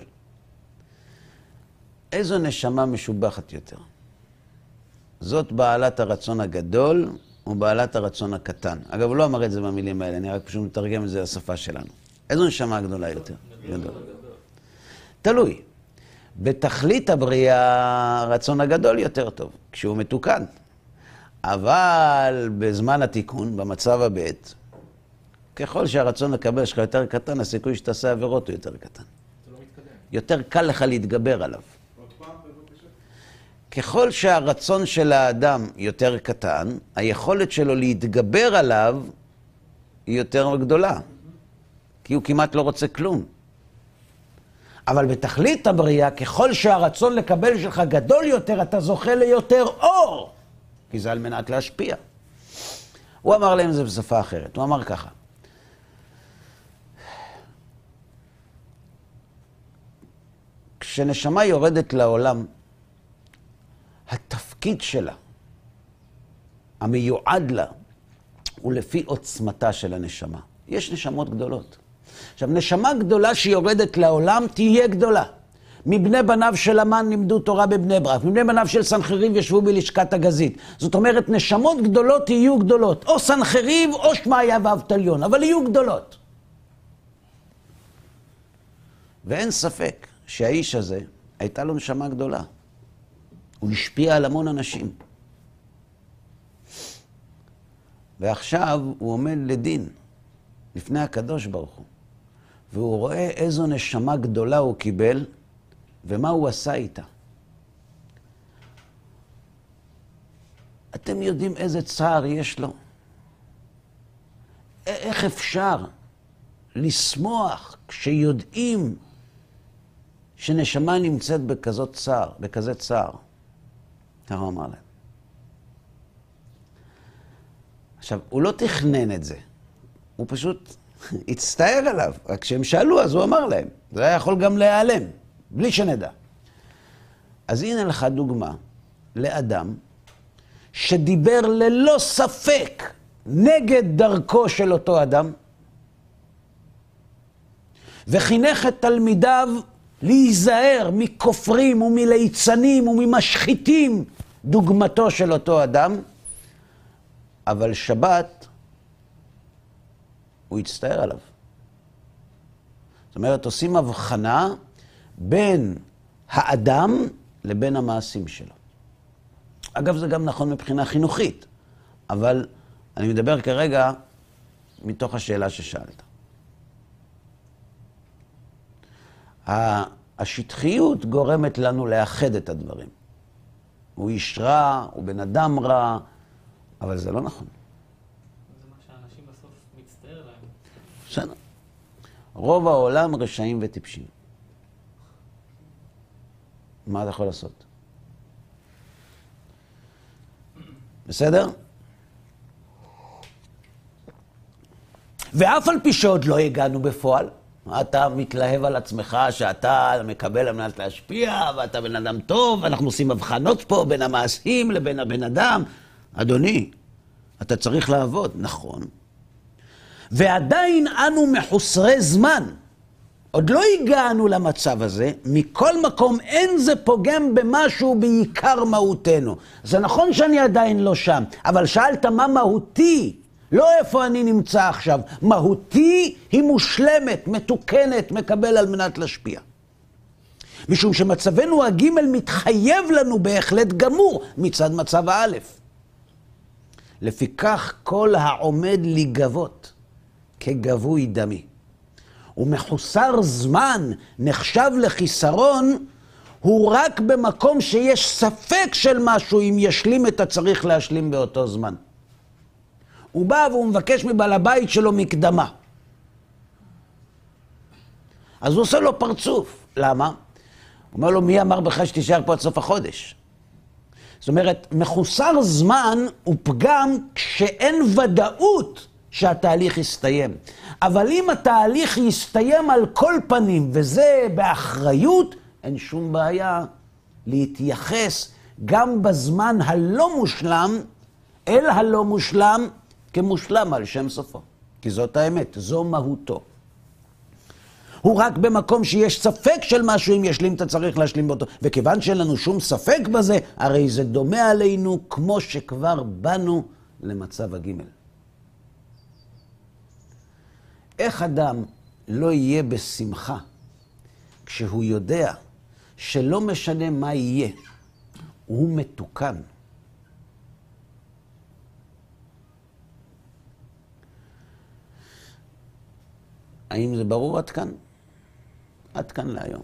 איזו נשמה משובחת יותר? זאת בעלת הרצון הגדול או בעלת הרצון הקטן? אגב, הוא לא אמר את זה במילים האלה, אני רק פשוט מתרגם את זה לשפה שלנו. איזו נשמה גדולה יותר? גדול. תלוי. בתכלית הבריאה, הרצון הגדול יותר טוב, כשהוא מתוקן. אבל בזמן התיקון, במצב הבית, ככל שהרצון לקבל שלך יותר קטן, הסיכוי שתעשה עבירות הוא יותר קטן. לא. יותר קל לך להתגבר עליו. ככל שהרצון של האדם יותר קטן, היכולת שלו להתגבר עליו היא יותר גדולה. כי הוא כמעט לא רוצה כלום. אבל בתכלית הבריאה, ככל שהרצון לקבל שלך גדול יותר, אתה זוכה ליותר אור, כי זה על מנת להשפיע. הוא אמר להם זה בשפה אחרת, הוא אמר ככה. כשנשמה יורדת לעולם, התפקיד שלה, המיועד לה, הוא לפי עוצמתה של הנשמה. יש נשמות גדולות. עכשיו, נשמה גדולה שיורדת לעולם תהיה גדולה. מבני בניו של המן לימדו תורה בבני ברק, מבני בניו של סנחריב ישבו בלשכת הגזית. זאת אומרת, נשמות גדולות יהיו גדולות. או סנחריב או שמעיה ואבטליון, אבל יהיו גדולות. ואין ספק שהאיש הזה, הייתה לו נשמה גדולה. הוא השפיע על המון אנשים. ועכשיו הוא עומד לדין לפני הקדוש ברוך הוא, והוא רואה איזו נשמה גדולה הוא קיבל ומה הוא עשה איתה. אתם יודעים איזה צער יש לו? איך אפשר לשמוח כשיודעים שנשמה נמצאת בכזאת צער, בכזה צער? ככה הוא אמר להם. עכשיו, הוא לא תכנן את זה, הוא פשוט הצטער עליו. רק כשהם שאלו, אז הוא אמר להם. זה היה יכול גם להיעלם, בלי שנדע. אז הנה לך דוגמה לאדם שדיבר ללא ספק נגד דרכו של אותו אדם, וחינך את תלמידיו להיזהר מכופרים ומליצנים וממשחיתים דוגמתו של אותו אדם, אבל שבת, הוא הצטער עליו. זאת אומרת, עושים הבחנה בין האדם לבין המעשים שלו. אגב, זה גם נכון מבחינה חינוכית, אבל אני מדבר כרגע מתוך השאלה ששאלת. השטחיות גורמת לנו לאחד את הדברים. הוא איש רע, הוא בן אדם רע, אבל זה לא נכון. זה מה שאנשים בסוף מצטער להם. בסדר. רוב העולם רשעים וטיפשים. מה אתה יכול לעשות? בסדר? ואף על פי שעוד לא הגענו בפועל, אתה מתלהב על עצמך שאתה מקבל על מנת להשפיע, ואתה בן אדם טוב, ואנחנו עושים הבחנות פה בין המעשים לבין הבן אדם. אדוני, אתה צריך לעבוד, נכון. ועדיין אנו מחוסרי זמן. עוד לא הגענו למצב הזה, מכל מקום אין זה פוגם במשהו בעיקר מהותנו. זה נכון שאני עדיין לא שם, אבל שאלת מה מהותי, לא איפה אני נמצא עכשיו. מהותי היא מושלמת, מתוקנת, מקבל על מנת להשפיע. משום שמצבנו הג' מתחייב לנו בהחלט גמור מצד מצב האלף. לפיכך כל העומד להיגבות כגבוי דמי. ומחוסר זמן נחשב לחיסרון, הוא רק במקום שיש ספק של משהו אם ישלים את הצריך להשלים באותו זמן. הוא בא והוא מבקש מבעל הבית שלו מקדמה. אז הוא עושה לו פרצוף. למה? הוא אומר לו, מי אמר בכלל שתישאר פה עד סוף החודש? זאת אומרת, מחוסר זמן הוא פגם כשאין ודאות שהתהליך יסתיים. אבל אם התהליך יסתיים על כל פנים, וזה באחריות, אין שום בעיה להתייחס גם בזמן הלא מושלם, אל הלא מושלם, כמושלם על שם סופו. כי זאת האמת, זו מהותו. הוא רק במקום שיש ספק של משהו, אם ישלים, אתה צריך להשלים באותו. וכיוון שאין לנו שום ספק בזה, הרי זה דומה עלינו כמו שכבר באנו למצב הגימל. איך אדם לא יהיה בשמחה כשהוא יודע שלא משנה מה יהיה, הוא מתוקן. האם זה ברור עד כאן? עד כאן להיום.